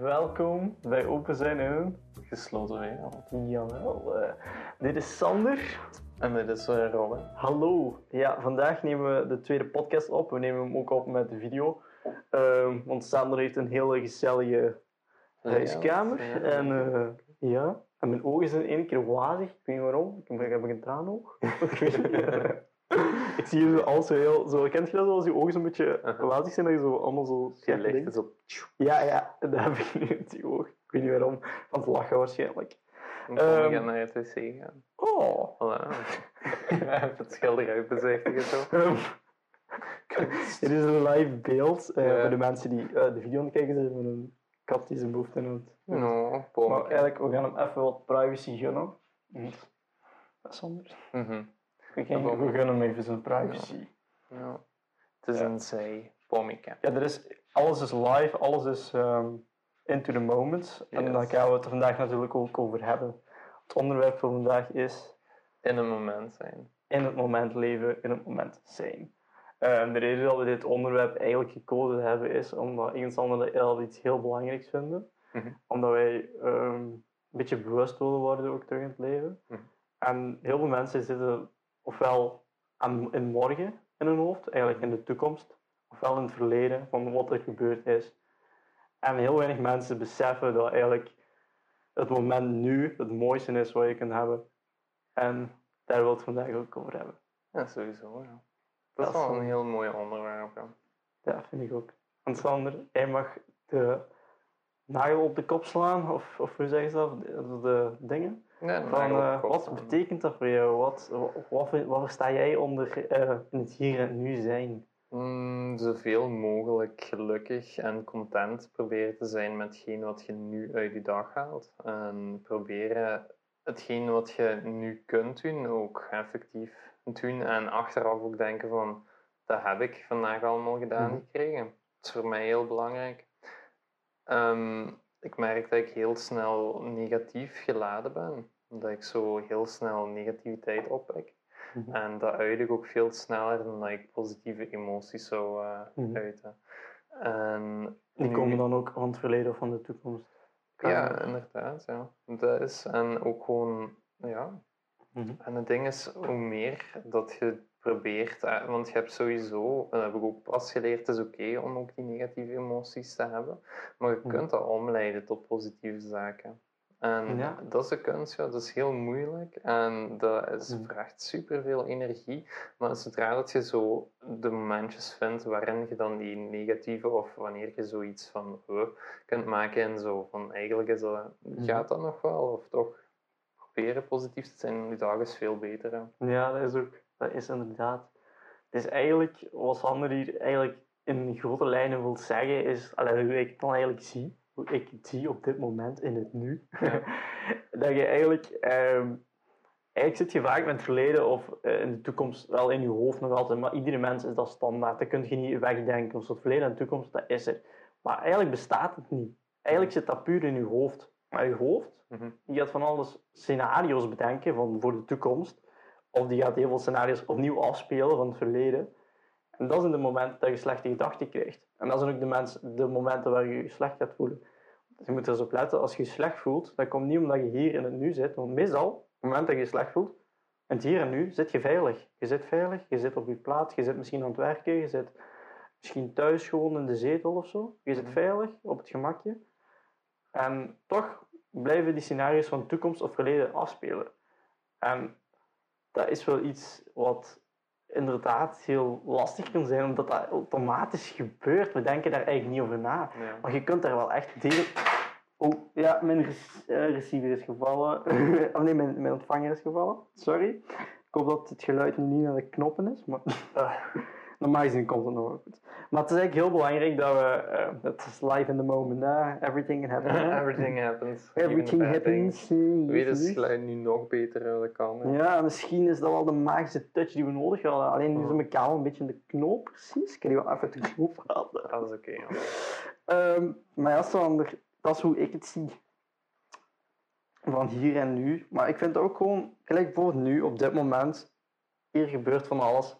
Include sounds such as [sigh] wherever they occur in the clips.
Welkom bij Open Zijn in een Gesloten wereld. Jawel. eh, dit is Sander. En dit is uh, Robin. Hallo. Ja, vandaag nemen we de tweede podcast op. We nemen hem ook op met de video. Ehm, want Sander heeft een hele gezellige huiskamer. Ja. En eh, ja, en mijn ogen zijn één keer wazig. Ik weet niet waarom. Ik heb, een traanoog? [laughs] Ik weet niet. Ik zie je zo al zo heel... Zo, kent je dat als je ogen zo'n beetje wazig zijn? Dat je zo allemaal zo... Je op. Ja, ja. Dat heb ik nu op die oog. Ik weet niet waarom. Van het lachen waarschijnlijk. Dan kom Ehm. je naar het wc gaan. Oh. Voilà. [laughs] Even het schilderij bezichtigen zo. Dit is een live beeld. eh. Voor de mensen die eh, de video aan het kijken zijn van een kat die zijn behoefte houdt. No, Maar eigenlijk, we gaan hem even wat privacy gunnen. Dat is anders. Mhm. We, gaan, we gunnen hem even zijn privacy. Ja. Het is Ja. een zij. Pommetje. Ja, er is, alles is live, alles is ehm, into the moment. En daar gaan we het vandaag natuurlijk ook over hebben. Het onderwerp van vandaag is In een moment zijn. in het moment leven, in het moment zijn. Eh, de reden dat we dit onderwerp eigenlijk gekozen hebben is omdat ik en Sander dat al iets heel belangrijks vinden. Mhm. Omdat wij ehm, een beetje bewust willen worden ook terug in het leven. Mhm. En heel veel mensen zitten ofwel aan, in morgen in hun hoofd, eigenlijk in de toekomst, ofwel in het verleden van wat er gebeurd is. En heel weinig mensen beseffen dat eigenlijk het moment nu het mooiste is wat je kunt hebben. En daar wil ik het vandaag ook over hebben. Ja, sowieso. Ja. Dat is Dat is wel een heel mooi onderwerp. Ja. Ja, vind ik ook. En Sander, jij mag de nagel op de kop slaan, of, of hoe zeggen ze dat? De, de dingen. Ja, Van, eh, wat betekent dat voor jou? Wat, wat, wat, wat versta jij onder eh, in het hier en nu zijn? Mm, zoveel mogelijk gelukkig en content proberen te zijn met hetgeen wat je nu uit je dag haalt. En proberen hetgeen wat je nu kunt doen ook effectief doen. En achteraf ook denken van, dat heb ik vandaag allemaal gedaan Mhm. gekregen. Dat is voor mij heel belangrijk. Ehm, ik merk dat ik heel snel negatief geladen ben. Dat ik zo heel snel negativiteit opwek. Mhm. En dat uit ik ook veel sneller dan dat ik positieve emoties zou eh, Mhm. uiten. En Die nu- komen dan ook van het verleden of van de toekomst. Kan Ja, inderdaad. Ja. Dat is, en ook gewoon, ja. Mhm. En het ding is, hoe meer dat je probeert, eh, want je hebt sowieso, en dat heb ik ook pas geleerd, het is oké om ook die negatieve emoties te hebben, maar je Mhm. kunt dat omleiden tot positieve zaken. En Ja. dat is de kunst, ja, dat is heel moeilijk en dat is, Mhm. vraagt superveel energie. Maar zodra dat je zo de momentjes vindt waarin je dan die negatieve, of wanneer je zoiets van uh, kunt maken en zo, van eigenlijk is dat, gaat dat nog wel, of toch proberen positief te zijn, die dag is veel beter. hè. Ja, dat is ook, dat is inderdaad. Het is eigenlijk, wat Sander hier eigenlijk in grote lijnen wil zeggen, is allee, hoe ik het dan eigenlijk zie, hoe ik het zie op dit moment in het nu. Ja. [laughs] dat je eigenlijk, ehm, eigenlijk zit je vaak met het verleden of eh, in de toekomst wel in je hoofd nog altijd, maar iedere mens is dat standaard. Dat kun je niet wegdenken. Dus het verleden en de toekomst, dat is er. Maar eigenlijk bestaat het niet. Eigenlijk zit dat puur in je hoofd. Maar je hoofd, Mhm. die gaat van alles scenario's bedenken van voor de toekomst. Of die gaat heel veel scenario's opnieuw afspelen van het verleden. En dat zijn de momenten dat je slechte gedachten krijgt. En dat zijn ook de, de momenten waar je je slecht gaat voelen. Dus je moet er eens op letten, als je je slecht voelt, dat komt niet omdat je hier in het nu zit. Want meestal, op het moment dat je je slecht voelt, in het hier en nu, zit je veilig. Je zit veilig, je zit op je plaats, je zit misschien aan het werken, je zit misschien thuis gewoon in de zetel of zo. Je zit Mhm. veilig, op het gemakje. En toch blijven die scenario's van toekomst of verleden afspelen. En dat is wel iets wat inderdaad heel lastig kan zijn, omdat dat automatisch gebeurt. We denken daar eigenlijk niet over na. Ja. Maar je kunt daar wel echt deel... Oh, ja, mijn eh, receiver is gevallen. [laughs] oh nee, mijn, mijn ontvanger is gevallen. Sorry. Ik hoop dat het geluid nu niet naar de knoppen is, maar eh, [laughs] normaal gezien komt het nog wel goed. Maar het is eigenlijk heel belangrijk dat we... eh, Het is live in the moment, hè. Everything can happen. hè. [laughs] Everything happens. Everything happens. eh, yes. geluid nu nog beter eh, dat kan. hè. Ja, misschien is dat wel de magische touch die we nodig hadden. Alleen nu is mijn kabel een beetje in de knoop, precies. Ik kan die wel even de knoop halen. Dat is oké. ja. Ehm, maar ja, Sander, dat is hoe ik het zie. Van hier en nu. Maar ik vind het ook gewoon, gelijk bijvoorbeeld nu, op dit moment, hier gebeurt van alles.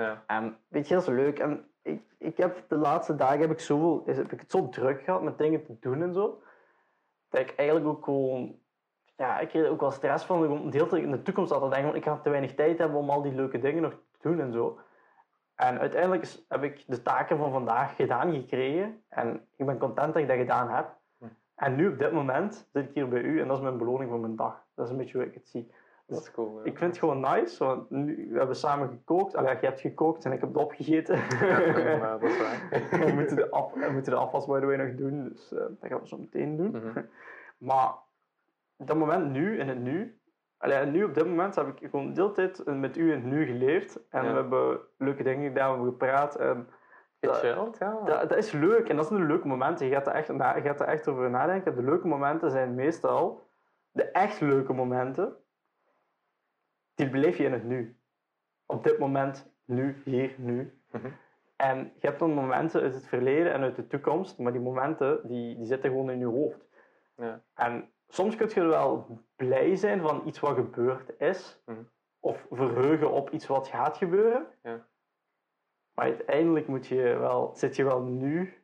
Ja. En weet je, dat is leuk. En ik, ik heb de laatste dagen heb ik, zoveel, is- heb ik het zo druk gehad met dingen te doen en zo. Dat ik eigenlijk ook gewoon... Ja, ik kreeg ook wel stress van. om de hele tijd in de toekomst altijd denken, ik ga te weinig tijd hebben om al die leuke dingen nog te doen en zo. En uiteindelijk is- heb ik de taken van vandaag gedaan gekregen. En ik ben content dat ik dat gedaan heb. Hm. En nu op dit moment zit ik hier bij u en dat is mijn beloning voor mijn dag. Dat is een beetje hoe ik het zie. Dat cool. hè. Ik vind het gewoon nice, want nu, we hebben samen gekookt. Allee, je hebt gekookt en ik heb het opgegeten. Ja, dat is waar. [laughs] we, moeten de af, we moeten de afwas by the way nog doen, dus eh, dat gaan we zo meteen doen. Mhm. [laughs] Maar dat moment nu, in het nu, allee, nu op dit moment heb ik gewoon de hele tijd met u in het nu geleefd. En Ja. we hebben leuke dingen gedaan, we hebben gepraat. En dat, Gechilled, ja. dat, dat is leuk en dat zijn de leuke momenten. Je gaat er echt, na, je gaat er echt over nadenken. De leuke momenten zijn meestal de echt leuke momenten. Die beleef je in het nu. Op dit moment, nu, hier, nu. Mhm. En je hebt dan momenten uit het verleden en uit de toekomst, maar die momenten die, die zitten gewoon in je hoofd. Ja. En soms kun je wel blij zijn van iets wat gebeurd is, Mhm. of verheugen op iets wat gaat gebeuren. Ja. Maar uiteindelijk moet je wel, zit je wel nu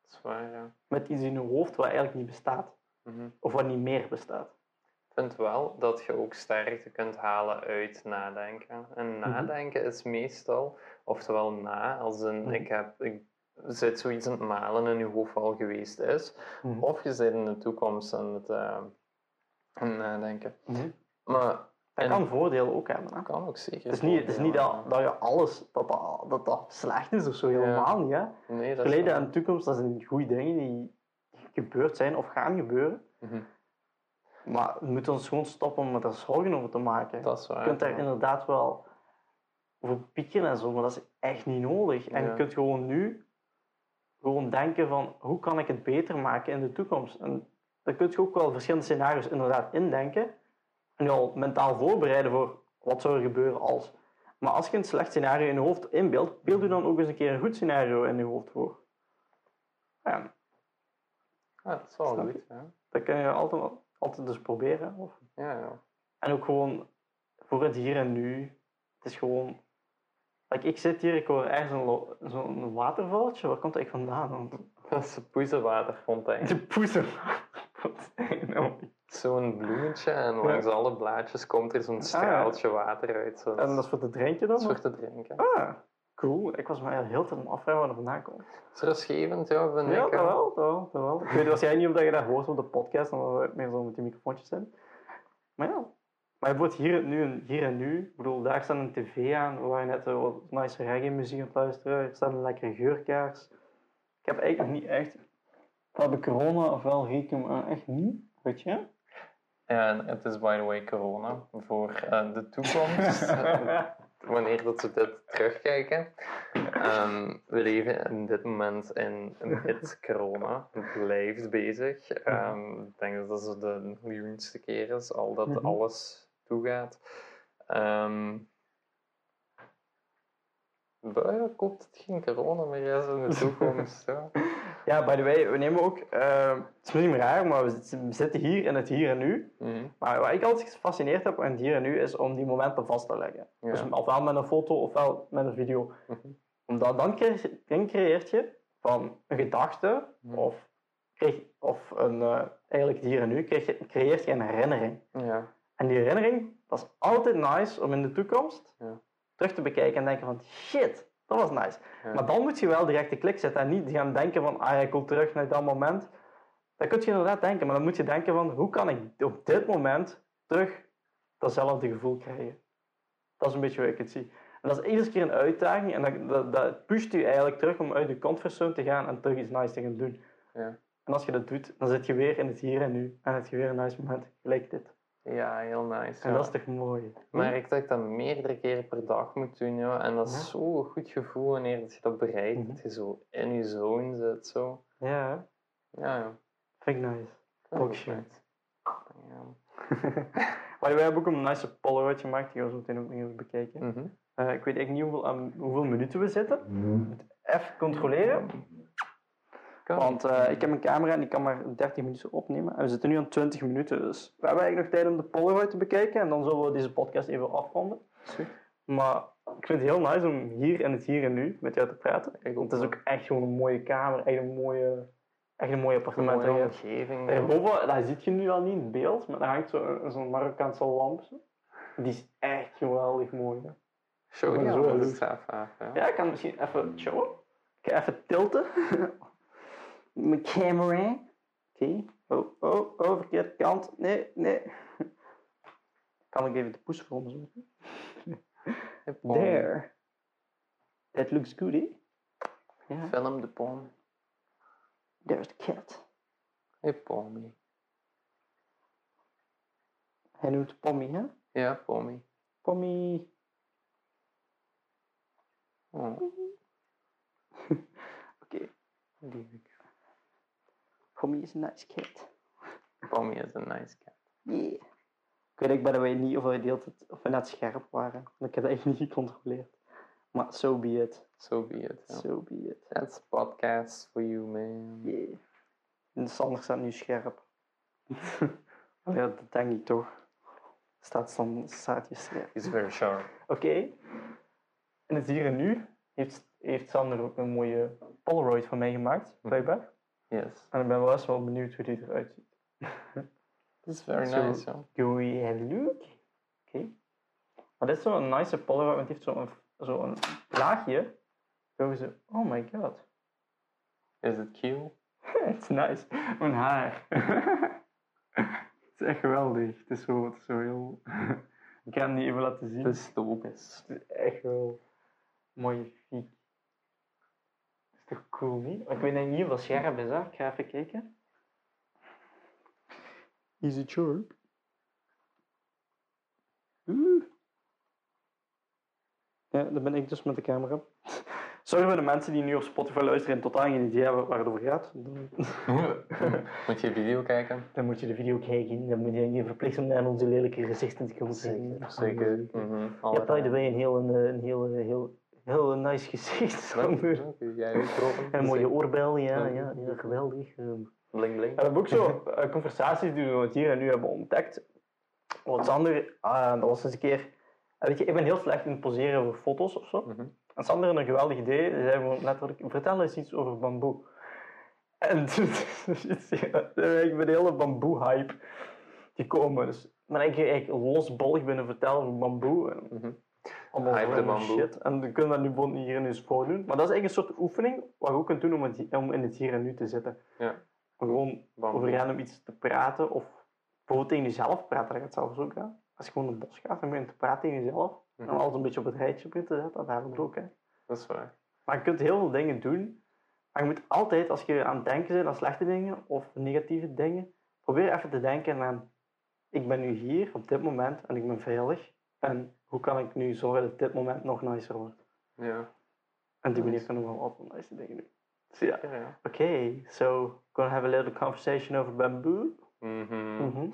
Dat is waar, ja. met iets in je hoofd wat eigenlijk niet bestaat, Mhm. of wat niet meer bestaat. Vind wel dat je ook sterkte kunt halen uit nadenken. En nadenken is meestal, oftewel na, als een, Mhm. ik heb, ik, zit zoiets aan het malen in je hoofd al geweest is, Mhm. of je zit in de toekomst aan het eh, aan het nadenken. Mhm. Maar Dat En- kan voordelen ook hebben. Dat kan ook zeker. Het is niet, het is niet dat, dat je alles, dat dat, dat dat slecht is of zo, helemaal niet. Hè? Nee, dat Verleden en toekomst, dat zijn goede dingen die gebeurd zijn of gaan gebeuren. Mhm. Maar we moeten ons gewoon stoppen om er zorgen over te maken. Dat is waar. Je kunt daar ja. inderdaad wel over piekeren en zo, maar dat is echt niet nodig. En Ja. je kunt gewoon nu gewoon denken van hoe kan ik het beter maken in de toekomst. En dan kun je ook wel verschillende scenario's inderdaad indenken. En je al mentaal voorbereiden voor wat zou er gebeuren als. Maar als je een slecht scenario in je hoofd inbeeldt, beeld je dan ook eens een keer een goed scenario in je hoofd voor. Ja, Ja, dat is wel goed. Ja. dat kun je altijd, altijd dus proberen. Of Ja, ja. En ook gewoon voor het hier en nu. Het is gewoon. Like, ik zit hier, ik hoor ergens zo'n watervaltje. Waar komt dat eigenlijk vandaan? Want [laughs] Dat is een poezenwaterfontein. de poezen. Nou, Zo'n bloemetje en langs alle blaadjes komt er zo'n straaltje water uit. En dat is voor te drinken dan? Dat is voor te drinken. Ah, cool. Ik was mij heel aan het afvragen waar dat vandaan komt. Het is rustgevend, ja, vind Ja, ik. dat hè. wel, dat wel. Ik weet waarschijnlijk niet of dat je dat hoort op de podcast, omdat we meer zo met die microfoontjes zijn. Maar ja. Maar bijvoorbeeld hier, en nu, en- hier en nu, ik bedoel, daar staat een tv aan waar je net zo wat nice reggae muziek aan het luisteren. Er staat een lekkere geurkaars. Ik heb eigenlijk nog niet echt... Heb ik corona of wel rekening, maar echt niet. Weet je? Ja, en het is by the way corona voor eh, de toekomst. [laughs] [laughs] wanneer dat ze dit terugkijken. Ehm, we leven in dit moment in mid-corona. [laughs] Het blijft bezig. Ehm, ik denk dat dat de miljoenste keer is, al dat Mhm. alles toegaat. Ehm Buiten komt het geen corona meer in de [laughs] toekomst. ja. Ja, by the way, we nemen ook... eh, het is misschien raar, maar we zitten- hier in het hier en nu. Mhm. Maar wat ik altijd gefascineerd heb aan het hier en nu, is om die momenten vast te leggen. Ja. Dus ofwel met een foto ofwel met een video. Mhm. Omdat dan, creë- dan creëert je van een gedachte Mhm. of, kreeg, of een, eh, eigenlijk het hier en nu, je, creëert je een herinnering. Ja. En die herinnering, dat is altijd nice om in de toekomst Ja. Terug te bekijken en denken van shit, dat was nice. Ja. Maar dan moet je wel direct de klik zetten en niet gaan denken van ah ik wil terug naar dat moment. Dan kun je inderdaad denken, maar dan moet je denken van hoe kan ik op dit moment terug datzelfde gevoel krijgen. Dat is een beetje hoe ik het zie. En dat is iedere keer een uitdaging en dat, dat, dat pusht je eigenlijk terug om uit je comfortzone te gaan en terug iets nice te gaan doen. Ja. En als je dat doet, dan zit je weer in het hier en nu en heb je weer een nice moment gelijk dit. Ja, heel nice. En ja. dat is toch mooi. Maar ik dat ik dat meerdere keren per dag moet doen, ja. En dat is Ja. zo'n goed gevoel wanneer dat je dat bereikt. Mhm. Dat je zo in je zone zit, zo. Ja? Ja, ja. vind ik nice. Ook. Ja. [laughs] maar wij hebben ook een nice Polaroid gemaakt, die gaan we zo meteen ook nog even bekijken. Mhm. Eh, ik weet eigenlijk niet hoeveel, aan hoeveel minuten we zitten. Even controleren. Want eh, ik heb een camera en die kan maar 30 minuten opnemen. En we zitten nu aan 20 minuten, dus we hebben eigenlijk nog tijd om de Polaroid te bekijken. En dan zullen we deze podcast even afronden. Maar ik vind het heel nice om hier in het hier en nu met jou te praten. Ik Want het is ook echt gewoon een mooie kamer, echt een mooie, echt een mooi een appartement. mooie dat je- omgeving. Daarboven, dat ziet je nu al niet in het beeld, maar daar hangt zo- zo'n Marokkaanse lamp. zo. Die is echt geweldig mooi. Hè. Show die zo af. Ja. Ja, ik kan misschien even showen. Ik ga even tilten. [laughs] Mijn camera. Oké. Oh, oh, oh, verkeerde kant. Nee, nee. Kan ik even de poes voor Paul. There. That looks good, eh? Ja. Film de pom. There's the cat. Hey, Pommy. Hij noemt Pommy, hè? Ja, Pommy. Pommy. Oh, [laughs] Oké. lieve Pommy is een nice cat. Pommy is een nice cat. Yeah. Ik weet ook bij de way niet of we, de hele tijd- of we net scherp waren. Want Ik heb dat echt niet gecontroleerd. Maar so be it. So be it. So be it. That's podcast for you, man. Yeah. En Sander staat nu scherp. [laughs] ja, dat denk ik toch. Staat, Sander, staat je scherp. He's very sharp. Oké. En het hier en nu heeft, heeft Sander ook een mooie Polaroid van mij gemaakt, blijkbaar. Yes. En ik ben wel eens wel benieuwd hoe die eruit ziet. [laughs] That's very Zo- nice, ja. Goeie look. Oké. Maar dit is zo'n nice Polaroid, want die heeft zo'n zo'n laagje. Zo ze, oh my god. Is it cute? [laughs] Het is nice. Mijn haar. [laughs] Het is echt geweldig. Het is zo, het is zo heel... Ik kan het niet even laten zien. Dystopisch. Het is echt wel magnifiek. Dat ik weet niet of dat scherp is, hè? Ik ga even kijken. Is it sharp? Oeh. Ja, dan ben ik dus met de camera. [laughs] Sorry voor de mensen die nu op Spotify luisteren en totaal geen idee hebben waar het over gaat. [laughs] Moet je video kijken? dan moet je de video kijken. Dan moet je niet verplicht om naar onze lelijke gezichten te komen Zeker, kijken. zeker. Mhm, Je hebt by the way een heel, een, een heel, heel, heel nice gezicht. Dank Sander. Jij ook. En een mooie oorbel, ja, ja, ja geweldig. Ehm, Bling bling. we hebben ook zo eh, conversaties die we het hier en nu hebben ontdekt. Want Sander, ah, dat was eens een keer... eh, Weet je, ik ben heel slecht in het poseren voor foto's of zo. Mhm. En Sander had een geweldig idee. Hij zei gewoon letterlijk, vertel eens iets over bamboe. En [laughs] toen ben ik met de hele bamboe-hype gekomen. Dus ben ik eigenlijk losbollig binnen vertellen over bamboe. En Mhm. Allemaal Hype de random bamboe. shit. En we kunnen dat nu bijvoorbeeld hier en nu eens voordoen. Maar dat is eigenlijk een soort oefening wat je ook kunt doen om, het, om in het hier en nu te zitten. Ja. Om gewoon Bamboe. over random iets te praten. Of bijvoorbeeld tegen jezelf praten, dat gaat zelfs ook. Hè. Als je gewoon in het bos gaat en begint te praten tegen jezelf. Mhm. En alles een beetje op het rijtje begint te zetten, dat helpt ook. Hè. Dat is waar. Maar je kunt heel veel dingen doen. Maar je moet altijd, als je aan het denken bent aan slechte dingen of negatieve dingen, probeer even te denken aan: ik ben nu hier op dit moment en ik ben veilig. En hoe kan ik nu zorgen dat dit moment nog nicer wordt? Ja. En op die manier Nice. kunnen we wel altijd nice dingen doen. Ja, Ja, ja. oké, so gonna have a little conversation over bamboo. [laughs] Mhm. Mhm.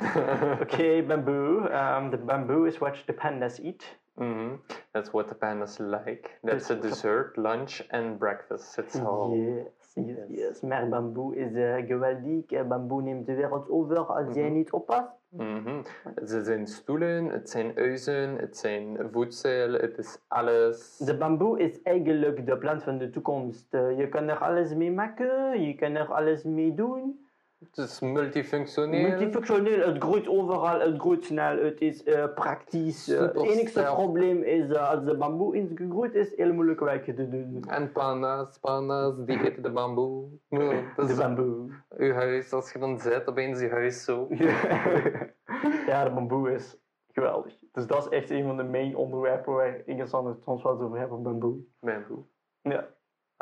Okay, bamboo. Um, the bamboo is what the pandas eat. Mm-hmm. That's what the pandas like. That's a dessert, lunch and breakfast. It's all. Yes, yes, Yes. Maar bamboe is eh, geweldig. Eh, Bamboe neemt de wereld over als jij Mhm. niet oppast. Mhm. Het zijn stoelen, het zijn huizen, het zijn voedsel, het is alles. De bamboe is eigenlijk de plant van de toekomst. Eh, je kan er alles mee maken, je kan er alles mee doen. Het is multifunctioneel. Multifunctioneel, het groeit overal, het groeit snel, het is eh, praktisch. Eh, het enige probleem is eh, als de bamboe eens gegroeid is, heel moeilijk werken te doen. En panda's, panda's, die [laughs] eten de bamboe. Dat De bamboe. uw huis, als je dan zit, opeens je huis zo. [laughs] ja, de bamboe is geweldig. Dus dat is echt een van de main onderwerpen waar ik en Sander het soms eens over hebben, bamboe. Bamboe. Ja.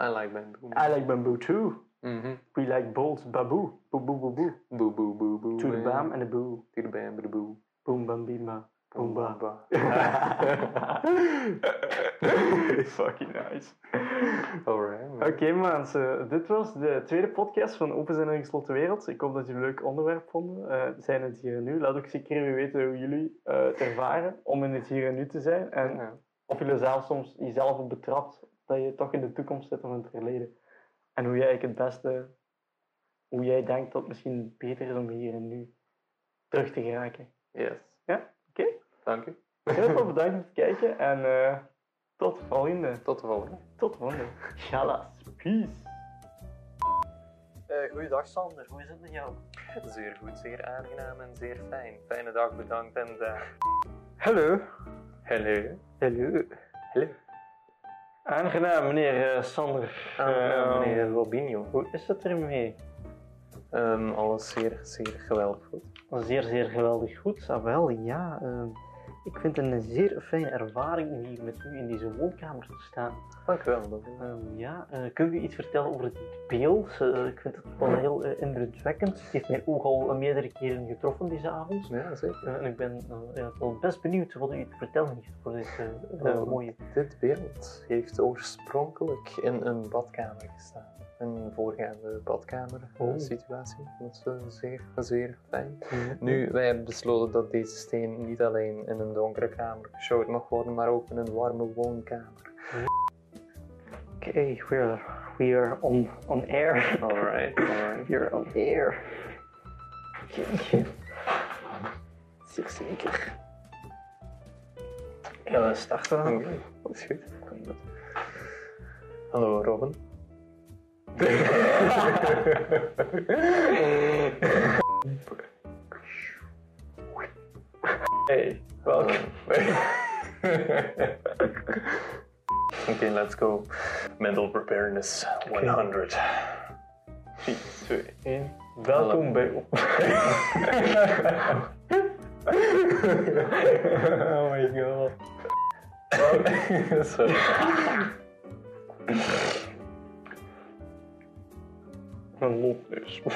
I like bamboo. I like bamboo too. Mhm. We like bold baboe. Boe boe boe boe. Boe boe boe boe. To the bam and the boo. To the bam, de boe. Boom bam bima. Boom ba. ba. [laughs] Fucking nice. Alright. man. Oké mensen, dit was de tweede podcast van Open zijn en gesloten wereld. Ik hoop dat jullie een leuk onderwerp vonden. Eh, zijn het hier en nu? Laat ook zeker even weten hoe jullie eh, het ervaren om in het hier en nu te zijn. En Ja. of jullie zelf soms jezelf betrapt dat je toch in de toekomst zit of in het verleden. En hoe jij eigenlijk het beste, hoe jij denkt dat het misschien beter is om hier en nu terug te geraken. Yes. Ja, oké. Dank u. Heel veel bedankt voor het kijken en eh, Tot volgende. Tot de volgende. Tot volgende. Galas. Peace. Uh, goeiedag Sander, hoe is het met jou? Zeer goed, zeer aangenaam en zeer fijn. Fijne dag, bedankt en dag. Hallo. Hallo. Hallo. Hallo. Aangenaam meneer eh, Sander. Aangenaam, Eh, meneer Robinho. Hoe is het ermee? Ehm, alles zeer, zeer geweldig goed. Zeer, zeer geweldig goed. Ah, wel, ja. eh, ik vind het een zeer fijne ervaring om hier met u in deze woonkamer te staan. Dank u wel. dank u wel. Ehm, ja, eh, kunt u iets vertellen over het beeld? Eh, ik vind het wel heel eh, indrukwekkend. Het heeft mijn oog al meerdere keren getroffen deze avond. Ja, zeker. En ik ben ja, wel best benieuwd wat u te vertellen heeft voor deze mooie... Dit beeld heeft oorspronkelijk in een badkamer gestaan. Een voorgaande badkamer Oh. situatie. Dat is eh, zeer, zeer fijn. Nu, wij hebben besloten dat deze steen niet alleen in een donkere kamer geshowd mag worden, maar ook in een warme woonkamer. Oké, we are, we are on, on air. Alright, alright. We are on air. Oké. Zeer zeker. Ja, we starten dan. Oké, dat is goed. Hallo Robin. [laughs] Hey, welcome. [laughs] okay, let's go. Mental preparedness 100. 3, 2, 1. Welkom bij op. oh my god. [laughs] Sorry. Een loopneus. [laughs]